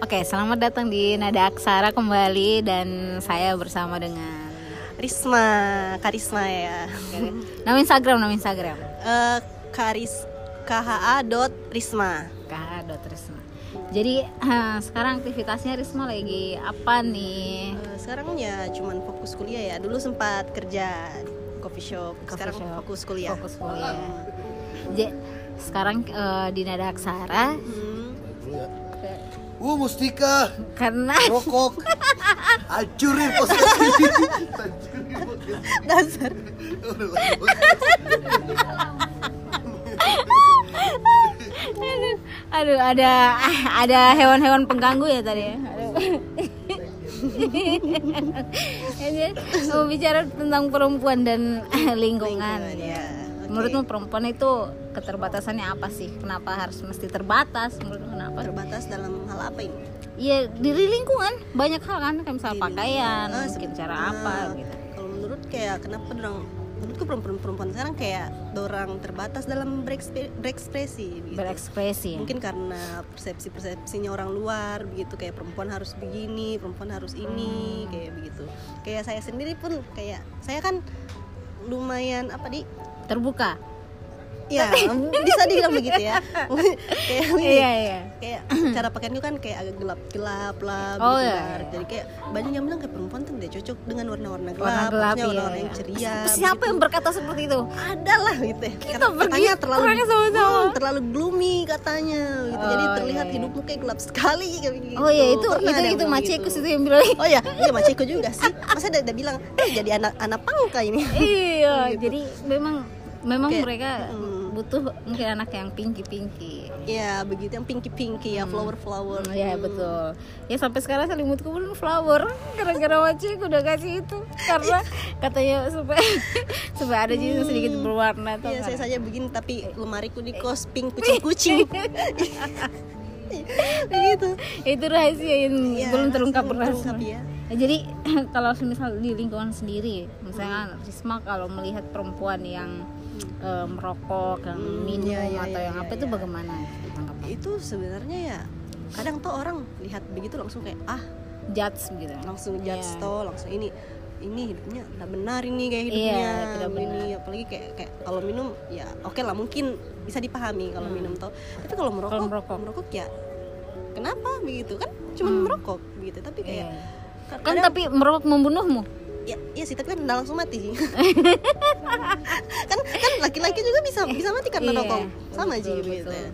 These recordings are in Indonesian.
Oke, selamat datang di Nada Aksara kembali dan saya bersama dengan Risma, Karisma ya. nama Instagram, nama Instagram. Eh Karis KHA dot Risma. KH Risma. Jadi eh, sekarang aktivitasnya Risma lagi apa nih? Eh, sekarang ya cuman fokus kuliah ya. Dulu sempat kerja di coffee shop. Coffee sekarang shop. fokus kuliah. Fokus kuliah. Jadi sekarang eh, di Nada Aksara Hmm. Uh, Mustika, karena rokok, hancurin podcast ini. Hancurin podcast. Dasar. aduh ada ada hewan-hewan pengganggu ya tadi ya. Aduh. Ini mau bicara tentang perempuan dan lingkungan. Lingkungan, ya. Menurutmu perempuan itu keterbatasannya apa sih? Kenapa harus mesti terbatas? Menurutmu kenapa? Terbatas dalam hal apa ini? Iya diri lingkungan banyak hal kan kayak misal Diri pakaian. Ah, mungkin cara apa gitu. Kalau menurut kayak kenapa dorang menurutku perempuan-perempuan sekarang kayak dorang terbatas dalam berekspresi gitu. Berekspresi. ya? mungkin karena persepsi persepsinya orang luar begitu kayak perempuan harus begini perempuan harus ini Hmm. kayak begitu kayak saya sendiri pun kayak saya kan lumayan apa di terbuka. ya bisa dibilang begitu ya kayak ini, Iya iya. kayak cara pakaianku kan kayak agak gelap gelap lah Oh, begitu iya, iya. jadi kayak banyak yang bilang kayak perempuan tuh tidak cocok dengan warna-warna gelap, Warna gelap iya, warna-warna iya. yang ceria Siapa begitu. yang berkata seperti itu? ada lah gitu ya. Kita Kata- katanya terlalu orangnya sama-sama. Hmm, terlalu gloomy katanya gitu jadi Oh, terlihat iya, iya. hidupmu kayak gelap sekali kayak gitu. Oh iya itu Pernah itu itu Macekus gitu. itu yang bilang. oh iya iya maceko juga sih masa dia bilang eh jadi anak anak pangka ini iya, Gitu. jadi memang memang Kayak, mereka mm. butuh mungkin anak yang pinky pinky. ya begitu yang pinky pinky ya flower flower Iya betul. Ya sampai sekarang selimutku pun flower gara-gara Macekus udah kasih itu karena katanya supaya supaya ada jadi sedikit berwarna tuh. Iya saya saja begini tapi lemariku di kos pink kucing kucing begitu itu rahasia yang Iya, belum terungkap rahasia. ya. Nah, jadi kalau misal di lingkungan sendiri, misalnya Risma kalau melihat perempuan yang eh, merokok, yang Hmm, minum iya, iya, atau iya, yang iya, apa itu iya. bagaimana? tanggapan? itu sebenarnya ya kadang tuh orang lihat begitu langsung kayak ah Judge gitu. langsung judge Iya. toh langsung ini ini hidupnya tidak benar ini kayak Iya, hidupnya tidak ini apalagi kayak kayak kalau minum ya oke lah mungkin bisa dipahami kalau minum toh tapi kalau merokok Hmm. Kalau merokok. ya kenapa begitu kan cuma merokok begitu tapi kayak Iya. Ka- Kan kadang- tapi merokok membunuhmu. ya, ya sih tapi kan nggak langsung mati. Sih kan kan laki-laki juga bisa bisa mati karena Iya, rokok. Sama aja gitu. ya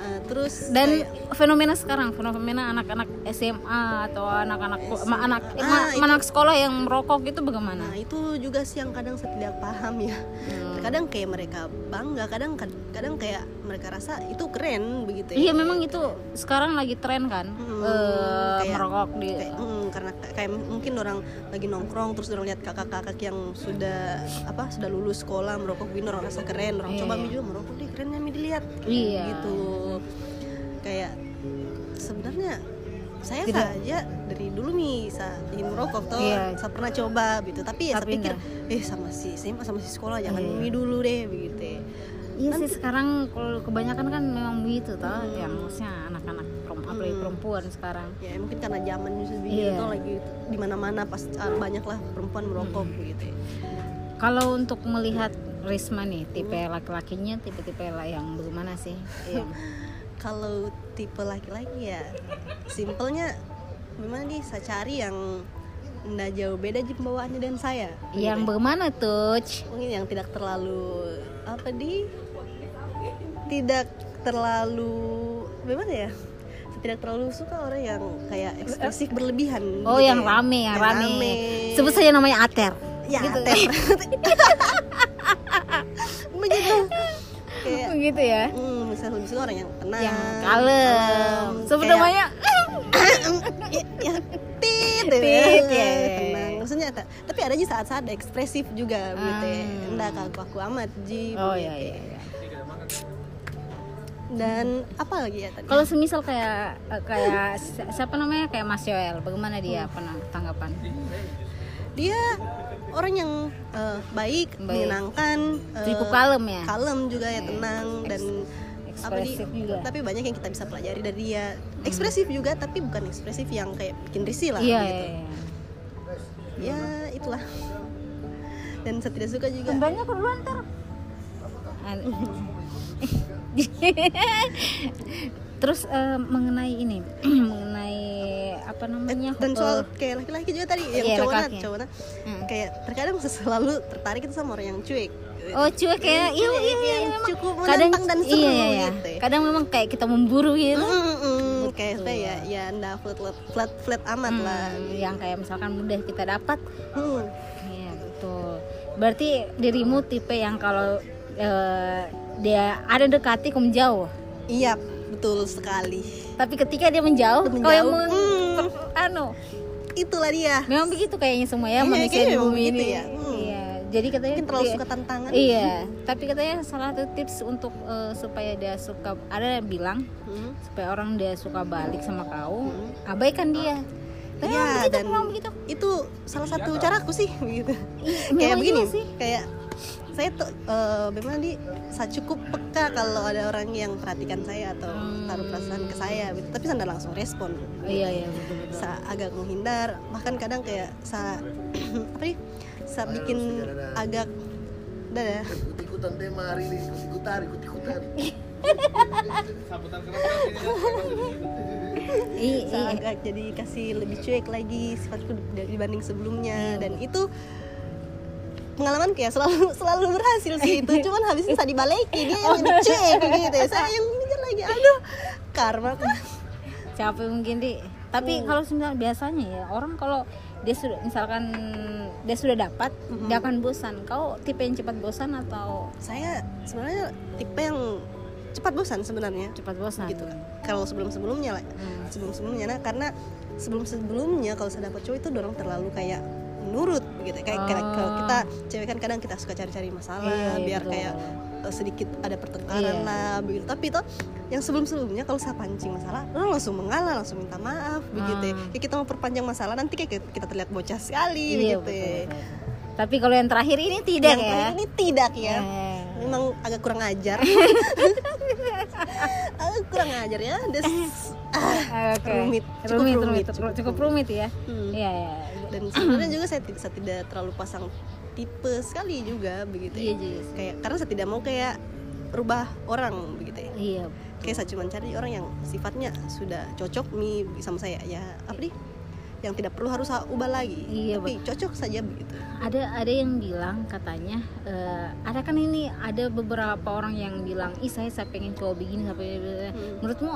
Ah, terus Dan kayak- fenomena sekarang, fenomena anak-anak SMA atau anak-anak ma- anak eh, ma- Ah, itu. anak sekolah yang merokok itu bagaimana? Nah itu juga sih yang kadang saya tidak paham ya. Hmm. Kadang kayak mereka bangga, kadang kadang kayak mereka rasa itu keren begitu ya. Iya memang itu sekarang lagi tren kan Hmm, eh, kayak- merokok di Kayak, mm, karena kayak, mungkin orang lagi nongkrong terus orang lihat kakak-kakak yang sudah apa sudah lulus sekolah merokok begini orang rasa keren orang Iya, coba mi juga merokok deh kerennya mi dilihat Iya. gitu kayak sebenarnya saya Tidak. saja dari dulu nih sa ingin merokok tuh Iya. saya pernah coba gitu tapi ya Tapi saya pikir enggak. eh sama si SMA sama si sekolah jangan Iya. mi dulu deh begitu ya. Iya sih sekarang kalau kebanyakan kan memang begitu toh, Hmm. yang maksudnya anak-anak perempuan, apalagi perempuan sekarang. ya mungkin karena zaman begitu Iya. tuh lagi di mana-mana pas ah, banyak lah perempuan merokok Hmm. begitu ya. Kalau untuk melihat Risma nih, tipe laki-lakinya tipe-tipe yang bagaimana sih? Yang kalau tipe laki-laki ya simpelnya memang nih saya cari yang nggak jauh beda aja pembawaannya dan saya yang bagaimana tuh? mungkin yang tidak terlalu apa di tidak terlalu bagaimana ya tidak terlalu suka orang yang kayak ekspresif berlebihan Oh, gitu yang ya. rame, yang, rame. rame. Sebut saja namanya Ater. ya gitu. Teh. begitu kayak Begitu ya. hmm, misalnya lebih suka orang yang tenang Yang kalem. Kayak- namanya ya, ya tit, Tit, ya, ya. tenang maksudnya ta- tapi ada aja saat-saat ekspresif juga gitu ya Hmm. enggak kaku aku amat ji Oh begitu. iya iya. iya. dan apa lagi ya tadi Kalau semisal kayak eh, kayak si- siapa namanya kayak Mas Yoel, bagaimana dia apa tanggapan? dia orang yang eh, baik, Baik. menyenangkan Cukup kalem ya. kalem juga ya Iya. tenang dan apa di juga. tapi banyak yang kita bisa pelajari dari dia ekspresif juga tapi bukan ekspresif yang kayak bikin risih lah iya gitu iya, iya. ya itulah dan saya tidak suka juga Kembangnya ke duluan ntar An- Terus eh, mengenai ini Mengenai apa namanya dan soal eh, kayak laki-laki juga tadi yang Iya, cowoknya laki-laki. cowoknya Hmm. kayak terkadang selalu tertarik itu sama orang yang cuek Oh cuek kayak iya iya iya yang memang cukup kadang menantang dan seru iya, iya, iya. gitu ya. Kadang memang kayak kita memburu gitu Mm-mm, kayak apa ya ya ndak flat flat flat, flat amat Hmm, lah Yang kayak misalkan mudah kita dapat Hmm. Iya betul. Berarti dirimu tipe yang kalau eh, dia ada dekati kamu jauh. iya betul sekali Tapi ketika dia menjauh, Menjauh. kau yang meng-. Per- anu. itulah dia Memang begitu kayaknya semua ya Iya, manusia di bumi ini. ya. Hmm. Iya. Jadi katanya mungkin terlalu dia- suka tantangan Iya, tapi katanya salah satu tips untuk eh, supaya dia suka ada yang bilang Hmm. supaya orang dia suka balik sama kau, abaikan dia. Tapi Iya, begitu, dan begitu. itu salah satu caraku sih begitu Iya, kayak begini iya sih. kayak saya tuh eh, bagaimana di saya cukup peka kalau ada orang yang perhatikan saya atau Hmm. taruh perasaan ke saya gitu tapi saya langsung respon Iya, iya, betul betul. saya agak menghindar bahkan kadang kayak saya apa nih saya bikin agak udah ya Ikut-ikutan tema hari ini, ikut-ikutan, ikut-ikutan. Iya, saya iya. agak jadi kasih lebih cuek lagi sifatku dari dibanding sebelumnya dan itu pengalaman kayak selalu selalu berhasil sih itu. Cuman habis itu saya dibalikin dia yang lebih cuek gitu ya. Saya yang mikir lagi aduh karma capek mungkin di. Tapi kalau sebenarnya biasanya ya orang kalau dia sudah misalkan dia sudah dapat dia akan bosan. Kau tipe yang cepat bosan atau? Saya sebenarnya tipe yang cepat bosan sebenarnya. Cepat bosan. Gitu kalau sebelum sebelumnya lah Hmm. sebelum sebelumnya nah karena sebelum sebelumnya kalau saya dapat cowok itu dorong terlalu kayak nurut gitu kayak Oh. kalau kita cewek kan kadang kita suka cari-cari masalah Iya, iya, biar betul. kayak eh, sedikit ada pertengkaran Iya. lah begitu tapi itu yang sebelum sebelumnya kalau saya pancing masalah orang langsung mengalah langsung minta maaf begitu ya. Hmm. Kayak kita mau perpanjang masalah nanti kayak kita terlihat bocah sekali iya begitu ya. betul, betul. tapi kalau yang terakhir ini tidak yang ya terakhir ini tidak ya Eh, memang agak kurang ajar kurang ajar ya. Des, ah, oke. rumit, cukup rumit, rumit, rumit, cukup cukup rumit. ya? Hmm. iya iya dan sebenarnya juga saya, tidak- saya tidak terlalu pasang tipe sekali juga begitu iya ya. juga kayak karena saya tidak mau kayak rubah orang begitu ya. Iya. Kayak saya cuma cari orang yang sifatnya sudah cocok nih sama saya. Ya apa nih yang tidak perlu harus ubah lagi. Iya, tapi cocok saja begitu. Ada ada yang bilang katanya eh, ada kan ini ada beberapa orang yang bilang ih saya saya pengen cowok begini sampai Hmm. menurutmu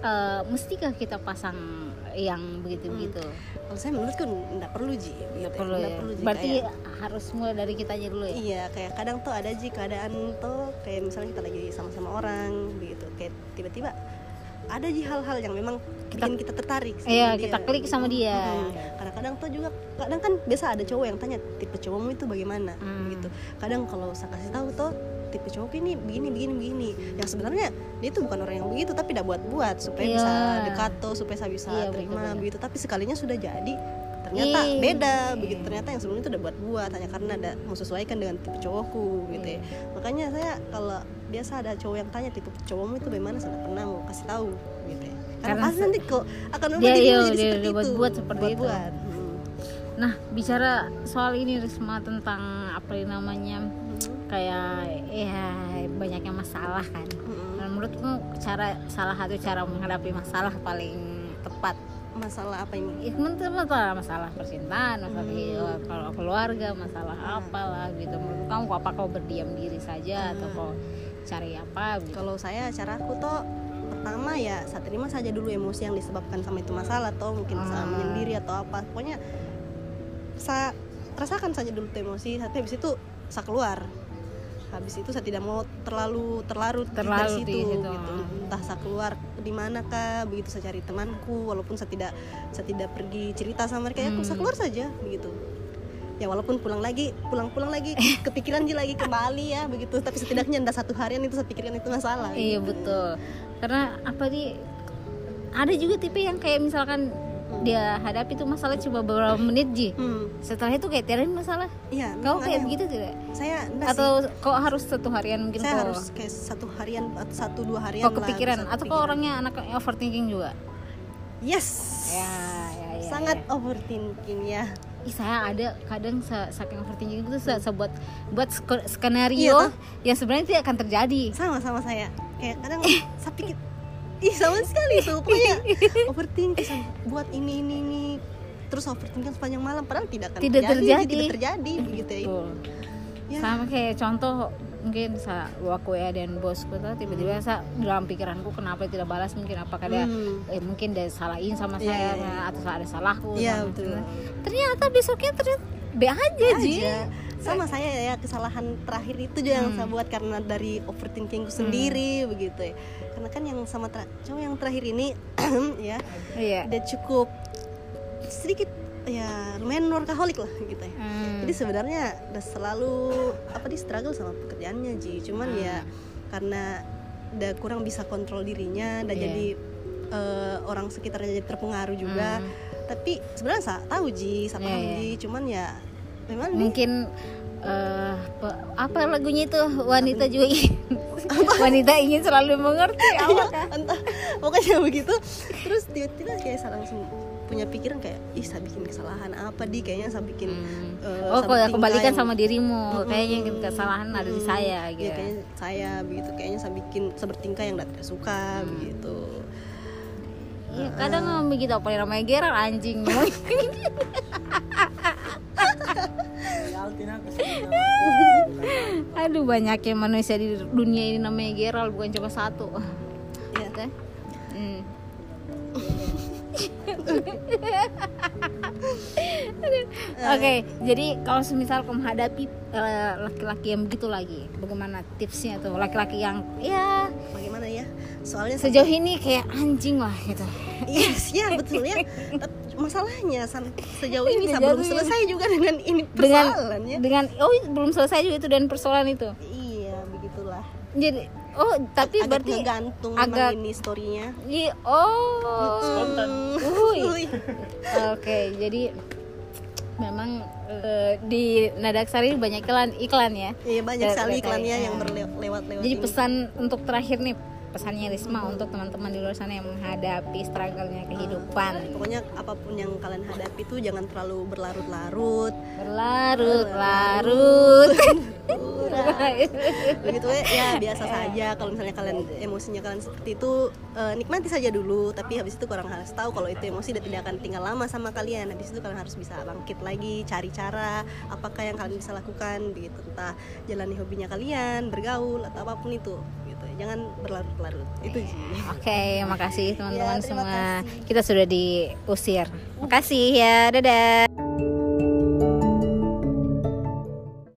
eh, mestikah kita pasang yang begitu begitu kalau saya menurutku tidak perlu ji. Gitu nggak ya. perlu ya? perlu, Ji. berarti Kayak- harus mulai dari kitanya dulu ya? Iya, kayak kadang tuh ada ji keadaan tuh kayak misalnya kita lagi sama-sama orang begitu, kayak tiba-tiba ada ji hal-hal yang memang bikin kita tertarik. sama Iya, dia, kita klik sama dia. Mm. Kadang-kadang tuh juga, kadang kan biasa ada cowok yang tanya tipe cowokmu itu bagaimana, Hmm. gitu. Kadang kalau saya kasih tahu tuh tipe cowok ini begini begini begini yang sebenarnya dia itu bukan orang yang begitu tapi tidak buat-buat supaya Iya. bisa dekat tuh supaya saya bisa Iya, betul, terima betul. begitu tapi sekalinya sudah jadi ternyata Iya. beda begitu ternyata yang sebelumnya itu udah buat-buat hanya karena ada menyesuaikan dengan tipe cowokku gitu ya makanya saya kalau biasa ada cowok yang tanya tipe cowokmu itu bagaimana saya nggak pernah mau kasih tahu gitu ya karena, Karena pasti nanti kok akan Dia- iya, jadi dia- seperti dia itu buat-buat seperti itu. Buat-buat. Hmm. nah bicara soal ini Risma tentang apa yang namanya kayak ya banyaknya masalah kan Mm-mm. Dan menurutmu cara salah satu cara menghadapi masalah paling tepat masalah apa ini ya teman masalah masalah percintaan masalah Hmm. iya, kalau keluarga masalah apalah gitu menurut kamu apa kau berdiam diri saja atau Hmm. kau cari apa gitu kalau saya caraku tuh pertama ya saya terima saja dulu emosi yang disebabkan sama itu masalah atau mungkin saya Ah. menyendiri atau apa pokoknya saya rasakan saja dulu tuh emosi tapi habis itu saya keluar habis itu saya tidak mau terlalu terlarut dari di situ situ. gitu entah saya keluar di mana kah begitu saya cari temanku walaupun saya tidak saya tidak pergi cerita sama mereka ya Hmm. saya keluar saja begitu ya walaupun pulang lagi pulang-pulang lagi kepikiran dia lagi kembali ya begitu tapi setidaknya ada satu harian itu saya pikirkan itu masalah iya gitu. betul karena apa di ada juga tipe yang kayak misalkan dia hadapi tuh masalah cuma beberapa menit ji Hmm, setelah itu kayak tiada masalah iya. kau kayak begitu tidak Saya enggak atau kau harus satu harian mungkin sih. Saya kau harus kayak satu harian atau satu dua harian kau kepikiran atau kau kepikiran. orangnya anak overthinking juga Yes. ya ya ya Sangat ya. overthinking ya. Ih, saya ada kadang sa- saking overthinking itu saya, buat buat sk- Iya, skenario toh? yang sebenarnya tidak akan terjadi Sama sama saya. Kayak kadang saya pikir Ih sama sekali tuh Pokoknya overthinking sama, Buat ini ini ini Terus overthinking sepanjang malam Padahal tidak akan Tidak terjadi. Tidak terjadi begitu ya. Ya. sama kayak contoh mungkin sa waktu ya dan bosku tuh tiba-tiba saya dalam pikiranku kenapa tidak balas? Mungkin apakah dia Hmm. eh, mungkin dia salahin sama Iya, saya iya, iya. atau ada salahku sama- betul. ternyata besoknya ternyata be aja ji. sama saya ya kesalahan terakhir itu juga yang Hmm. saya buat karena dari overthinkingku sendiri begitu ya. Karena kan yang sama cowok yang terakhir ini ya iya. dia cukup sedikit ya lumayan workaholic lah gitu ya Hmm. jadi sebenarnya udah selalu apa di struggle sama pekerjaannya Ji cuman Hmm. ya karena udah kurang bisa kontrol dirinya dan Iya. jadi eh, orang sekitarnya jadi terpengaruh juga Hmm. tapi sebenarnya saya tahu Ji saya Iya, paham iya. Ji cuman ya memang nih mungkin eh, pe- apa lagunya itu wanita juga ingin wanita ingin selalu mengerti apakah entah pokoknya begitu terus tiba-tiba kayak saya langsung punya pikiran kayak ih saya bikin kesalahan apa di kayaknya saya bikin Hmm. eh, oh kalau kembalikan yang- sama dirimu Mm-mm. kayaknya kesalahan ada di saya Iya, gitu kayaknya saya begitu kayaknya saya bikin saya bertingkah yang tidak suka Hmm. begitu Iya, kadang memang begitu apa yang namanya Gerald anjing Aduh banyaknya manusia di dunia ini namanya Gerald bukan cuma satu. Iya. Gitu. Hmm. Oke, jadi kalau semisal kamu menghadapi eh, laki-laki yang begitu lagi, bagaimana tipsnya tuh? Laki-laki yang ya bagaimana ya soalnya sejauh ini kayak anjing lah gitu. yes ya betul ya masalahnya sejauh ini saya belum selesai juga dengan ini Dengan persoalannya dengan oh belum selesai juga itu dan persoalan itu. iya begitulah Jadi oh tapi agak berarti ngegantung agak- ini storynya Iya, oh Spontan. Oke, jadi memang eh, di Nadaksari banyak iklan iklan ya. iya banyak sekali iklannya yang ya. berlewat-lewat Jadi ini. pesan untuk terakhir nih pesannya Risma untuk teman-teman di luar sana yang menghadapi struggle-nya kehidupan. pokoknya apa pun yang kalian hadapi tuh jangan terlalu berlarut-larut. Berlarut-larut. begitu ya, ya biasa saja. Kalau misalnya kalian emosinya kalian seperti itu eh, nikmati saja dulu. Tapi habis itu kurang harus tahu kalau itu emosi dan tidak akan tinggal lama sama kalian. Habis itu kalian harus bisa bangkit lagi cari cara apakah yang kalian bisa lakukan begitu entah jalani hobinya kalian bergaul atau apa pun itu jangan berlarut-larut itu sih Oke, makasih teman-teman Ya, semua. kasih. Kita sudah diusir. Makasih ya. Dadah.